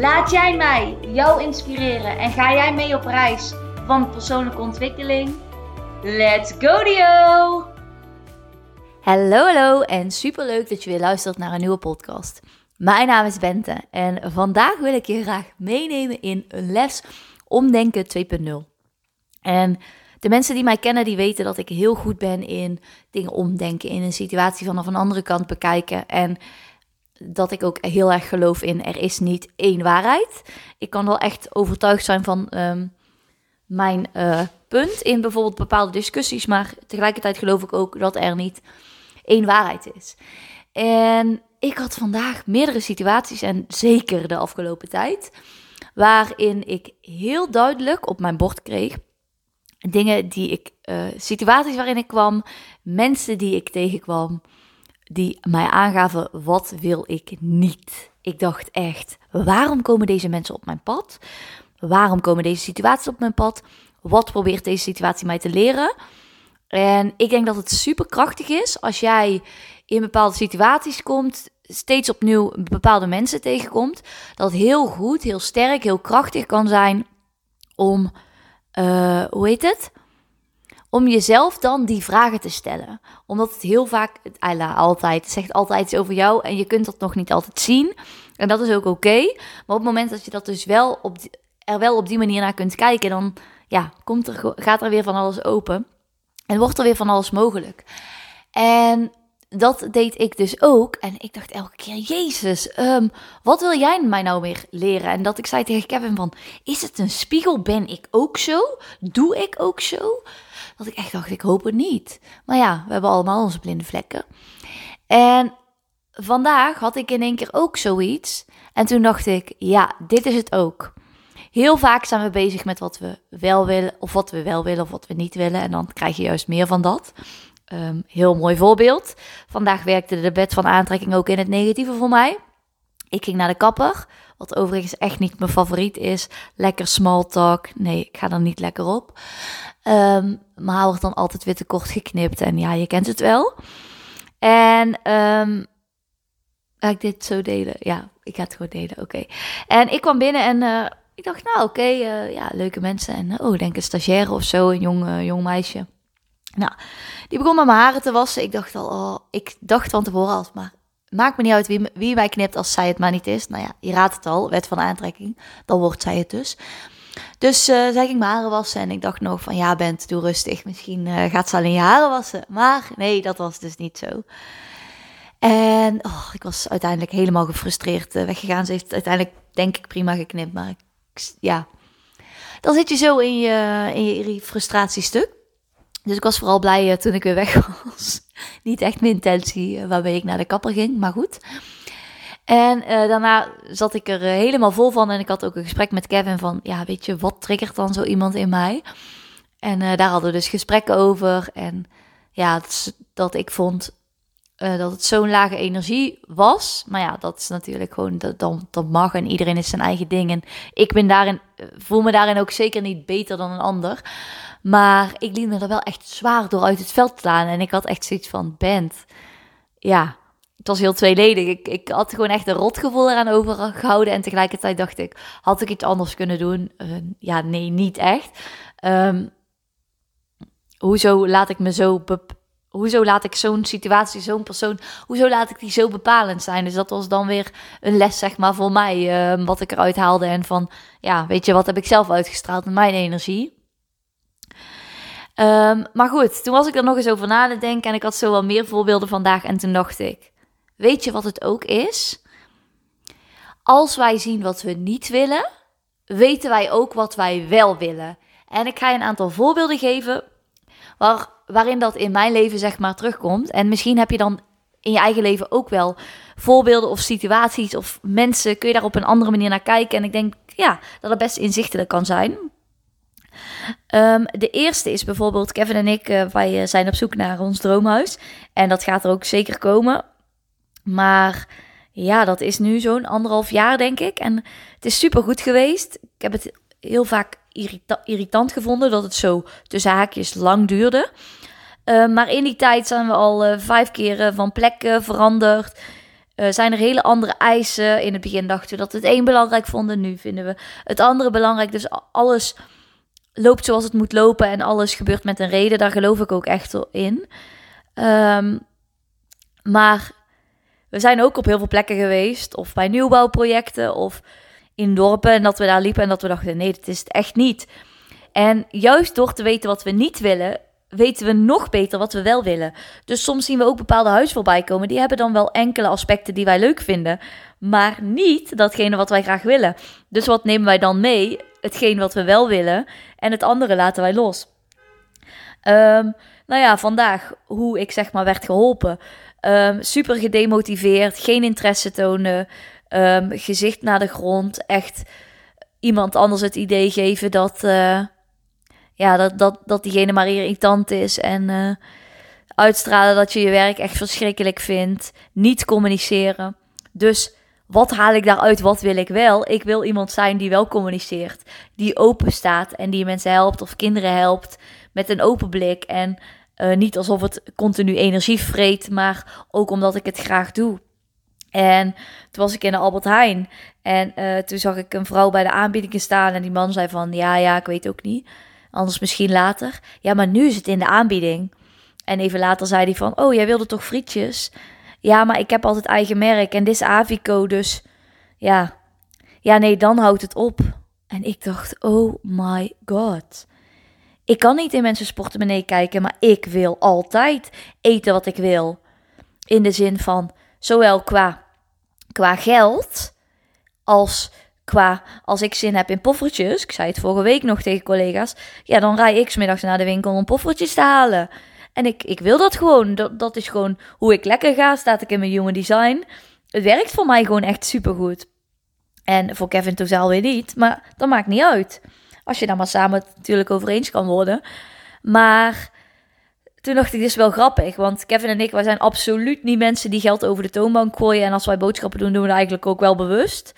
Laat jij mij jou inspireren en ga jij mee op reis van persoonlijke ontwikkeling? Let's go Dio! Hallo, hallo en superleuk dat je weer luistert naar een nieuwe podcast. Mijn naam is Bente en vandaag wil ik je graag meenemen in een les Omdenken 2.0. En de mensen die mij kennen, die weten dat ik heel goed ben in dingen omdenken, in een situatie vanaf een andere kant bekijken. En dat ik ook heel erg geloof in er is niet één waarheid. Ik kan wel echt overtuigd zijn van ehm, mijn uh, punt in bijvoorbeeld bepaalde discussies, maar tegelijkertijd geloof ik ook dat er niet één waarheid is. En ik had vandaag meerdere situaties en zeker de afgelopen tijd, waarin ik heel duidelijk op mijn bord kreeg dingen die ik, uh, situaties waarin ik kwam, mensen die ik tegenkwam, die mij aangaven: wat wil ik niet? Ik dacht echt: waarom komen deze mensen op mijn pad? Waarom komen deze situaties op mijn pad? Wat probeert deze situatie mij te leren? En ik denk dat het super krachtig is als jij in bepaalde situaties komt, steeds opnieuw bepaalde mensen tegenkomt. Dat heel goed, heel sterk, heel krachtig kan zijn om, uh, hoe heet het? Om jezelf dan die vragen te stellen. Omdat het heel vaak, altijd, het zegt altijd iets over jou en je kunt dat nog niet altijd zien. En dat is ook oké. Maar op het moment dat je dat dus wel op er wel op die manier naar kunt kijken, dan ja, komt er, gaat er weer van alles open. En wordt er weer van alles mogelijk. En dat deed ik dus ook. En ik dacht elke keer, Jezus, um, wat wil jij mij nou weer leren? En dat ik zei tegen Kevin van, is het een spiegel? Ben ik ook zo? Doe ik ook zo? Dat ik echt dacht, ik hoop het niet. Maar ja, we hebben allemaal onze blinde vlekken. En vandaag had ik in één keer ook zoiets. En toen dacht ik, ja, dit is het ook. Heel vaak zijn we bezig met wat we wel willen, of wat we wel willen, of wat we niet willen. En dan krijg je juist meer van dat. Um, heel mooi voorbeeld. Vandaag werkte de bed van aantrekking ook in het negatieve voor mij. Ik ging naar de kapper, wat overigens echt niet mijn favoriet is. Lekker small talk. Nee, ik ga er niet lekker op. Um, maar wordt dan altijd weer te kort geknipt. En ja, je kent het wel. En um, ga ik dit zo delen? Ja, ik ga het gewoon delen. Oké. En ik kwam binnen en uh, ik dacht, nou oké, uh, ja, leuke mensen. En uh, oh, denk een stagiaire of zo, een jong, jong meisje. Nou, die begon met mijn haren te wassen. Ik dacht al, oh, ik dacht van tevoren al, maar maakt me niet uit wie, mij knipt als zij het maar niet is. Nou ja, je raadt het al, wet van aantrekking. Dan wordt zij het dus. Dus uh, zij ging mijn haren wassen en ik dacht nog van ja, Bent, doe rustig. Misschien uh, gaat ze alleen je haren wassen. Maar nee, dat was dus niet zo. En oh, ik was uiteindelijk helemaal gefrustreerd uh, weggegaan. Ze heeft uiteindelijk denk ik prima geknipt, maar ik, ja. Dan zit je zo in je, in je frustratiestuk. Dus ik was vooral blij toen ik weer weg was. Niet echt mijn intentie waarmee ik naar de kapper ging, maar goed. En uh, daarna zat ik er helemaal vol van. En ik had ook een gesprek met Kevin van, ja, weet je, wat triggert dan zo iemand in mij? En daar hadden we dus gesprekken over. En ja, dat ik vond dat het zo'n lage energie was. Maar ja, dat is natuurlijk gewoon, dat, dat, dat mag. En iedereen is zijn eigen ding. En ik ben daarin, voel me daarin ook zeker niet beter dan een ander. Maar ik liet me er wel echt zwaar door uit het veld slaan. En ik had echt zoiets van, band, ja het was heel tweeledig. Ik, ik had gewoon echt een rotgevoel eraan overgehouden. En tegelijkertijd dacht ik, had ik iets anders kunnen doen? Uh, ja, nee, niet echt. Um, hoezo laat ik me zo... Hoezo laat ik zo'n situatie, zo'n persoon... Hoezo laat ik die zo bepalend zijn? Dus dat was dan weer een les, zeg maar, voor mij. Uh, wat ik eruit haalde. En van, ja, weet je, wat heb ik zelf uitgestraald met mijn energie? Um, maar goed, toen was ik er nog eens over na te denken. En ik had zo wel meer voorbeelden vandaag. En toen dacht ik Weet je wat het ook is? Als wij zien wat we niet willen, weten wij ook wat wij wel willen. En ik ga je een aantal voorbeelden geven waar, waarin dat in mijn leven zeg maar terugkomt. En misschien heb je dan in je eigen leven ook wel voorbeelden of situaties of mensen. Kun je daar op een andere manier naar kijken. En ik denk ja, dat het best inzichtelijk kan zijn. Ehm, de eerste is bijvoorbeeld Kevin en ik, uh, wij zijn op zoek naar ons droomhuis. En dat gaat er ook zeker komen. Maar ja, dat is nu zo'n anderhalf jaar, denk ik. En het is super goed geweest. Ik heb het heel vaak irritant gevonden dat het zo tussen haakjes lang duurde. Uh, maar in die tijd zijn we al uh, vijf keer van plek veranderd. Uh, zijn er hele andere eisen. In het begin dachten we dat het één belangrijk vonden. Nu vinden we het andere belangrijk. Dus alles loopt zoals het moet lopen. En alles gebeurt met een reden. Daar geloof ik ook echt in. Um, maar we zijn ook op heel veel plekken geweest. Of bij nieuwbouwprojecten. Of in dorpen. En dat we daar liepen en dat we dachten: nee, dat is het echt niet. En juist door te weten wat we niet willen, weten we nog beter wat we wel willen. Dus soms zien we ook bepaalde huizen voorbij komen. Die hebben dan wel enkele aspecten die wij leuk vinden. Maar niet datgene wat wij graag willen. Dus wat nemen wij dan mee? Hetgeen wat we wel willen. En het andere laten wij los. Um, nou ja, vandaag hoe ik zeg maar werd geholpen. Um, super gedemotiveerd. Geen interesse tonen. Um, gezicht naar de grond. Echt iemand anders het idee geven dat... Uh, ja, dat, dat, dat diegene maar irritant is. En uh, uitstralen dat je je werk echt verschrikkelijk vindt. Niet communiceren. Dus wat haal ik daaruit? Wat wil ik wel? Ik wil iemand zijn die wel communiceert. Die open staat en die mensen helpt of kinderen helpt. Met een open blik. En uh, niet alsof het continu energie vreet, maar ook omdat ik het graag doe. En toen was ik in de Albert Heijn. En uh, toen zag ik een vrouw bij de aanbiedingen staan. En die man zei van, ja, ja, ik weet ook niet. Anders misschien later. Ja, maar nu is het in de aanbieding. En even later zei hij van, oh, jij wilde toch frietjes? Ja, maar ik heb altijd eigen merk en dit is Avico, dus ja. Ja, nee, dan houdt het op. En ik dacht, oh my god. Ik kan niet in mensen portemonnee kijken, maar ik wil altijd eten wat ik wil. In de zin van, zowel qua, qua geld als qua als ik zin heb in poffertjes, ik zei het vorige week nog tegen collega's, ja, dan rij ik smiddags naar de winkel om poffertjes te halen. En ik, ik wil dat gewoon. Dat, dat is gewoon hoe ik lekker ga. Staat ik in mijn jonge design. Het werkt voor mij gewoon echt supergoed. En voor Kevin totaal weer niet. Maar dat maakt niet uit. Als je daar maar samen natuurlijk over eens kan worden. Maar toen dacht ik, dit is wel grappig. Want Kevin en ik, wij zijn absoluut niet mensen die geld over de toonbank gooien. En als wij boodschappen doen, doen we dat eigenlijk ook wel bewust.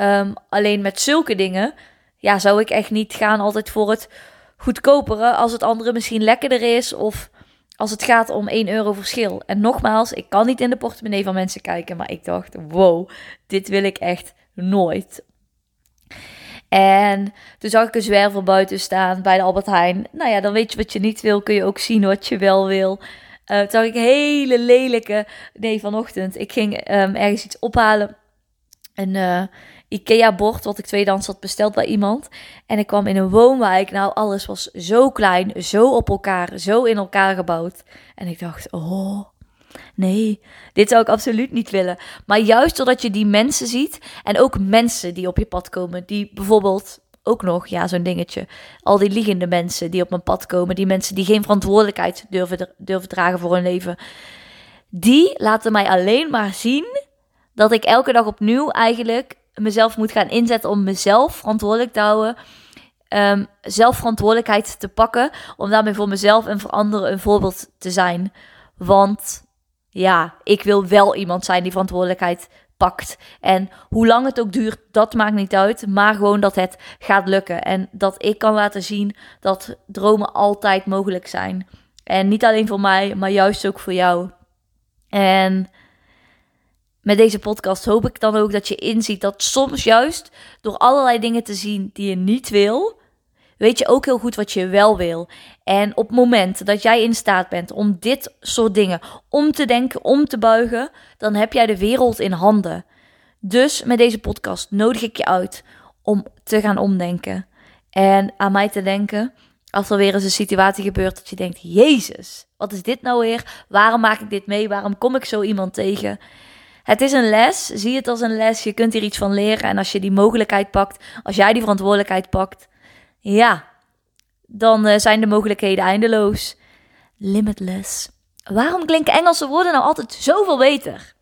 Um, alleen met zulke dingen, ja, zou ik echt niet gaan altijd voor het goedkopere als het andere misschien lekkerder is. Of als het gaat om 1 euro verschil. En nogmaals, ik kan niet in de portemonnee van mensen kijken. Maar ik dacht, wow, dit wil ik echt nooit. En toen zag ik een zwerver buiten staan bij de Albert Heijn. Nou ja, dan weet je wat je niet wil, kun je ook zien wat je wel wil. Uh, toen zag ik hele lelijke... Nee, vanochtend. Ik ging um, ergens iets ophalen. En uh, IKEA-bord wat ik tweedehands had besteld bij iemand. En ik kwam in een woonwijk. Nou, alles was zo klein, zo op elkaar, zo in elkaar gebouwd. En ik dacht, oh, nee, dit zou ik absoluut niet willen. Maar juist doordat je die mensen ziet en ook mensen die op je pad komen, die bijvoorbeeld ook nog, ja, zo'n dingetje. Al die liegende mensen die op mijn pad komen, die mensen die geen verantwoordelijkheid durven, durven dragen voor hun leven. Die laten mij alleen maar zien dat ik elke dag opnieuw eigenlijk mezelf moet gaan inzetten om mezelf verantwoordelijk te houden. Um, zelf verantwoordelijkheid te pakken. Om daarmee voor mezelf en voor anderen een voorbeeld te zijn. Want ja, ik wil wel iemand zijn die verantwoordelijkheid pakt. En hoe lang het ook duurt, dat maakt niet uit. Maar gewoon dat het gaat lukken. En dat ik kan laten zien dat dromen altijd mogelijk zijn. En niet alleen voor mij, maar juist ook voor jou. En met deze podcast hoop ik dan ook dat je inziet dat soms juist door allerlei dingen te zien die je niet wil, weet je ook heel goed wat je wel wil. En op het moment dat jij in staat bent om dit soort dingen om te denken, om te buigen, dan heb jij de wereld in handen. Dus met deze podcast nodig ik je uit om te gaan omdenken. En aan mij te denken als er weer eens een situatie gebeurt dat je denkt: Jezus, wat is dit nou weer? Waarom maak ik dit mee? Waarom kom ik zo iemand tegen? Het is een les. Zie het als een les. Je kunt hier iets van leren. En als je die mogelijkheid pakt, als jij die verantwoordelijkheid pakt, ja, dan uh, zijn de mogelijkheden eindeloos. Limitless. Waarom klinken Engelse woorden nou altijd zoveel beter?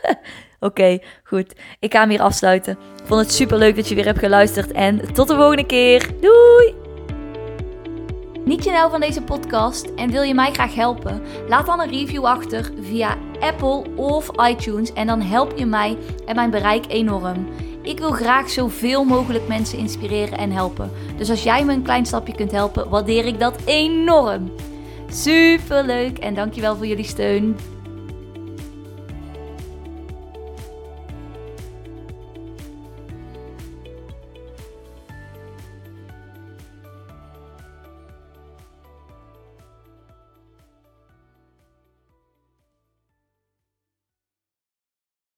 Oké, goed. Ik ga hem hier afsluiten. Vond het super leuk dat je weer hebt geluisterd en tot de volgende keer. Doei! Niet je nou van deze podcast en wil je mij graag helpen? Laat dan een review achter via Apple of iTunes en dan help je mij en mijn bereik enorm. Ik wil graag zoveel mogelijk mensen inspireren en helpen. Dus als jij me een klein stapje kunt helpen, waardeer ik dat enorm. Super leuk en dankjewel voor jullie steun.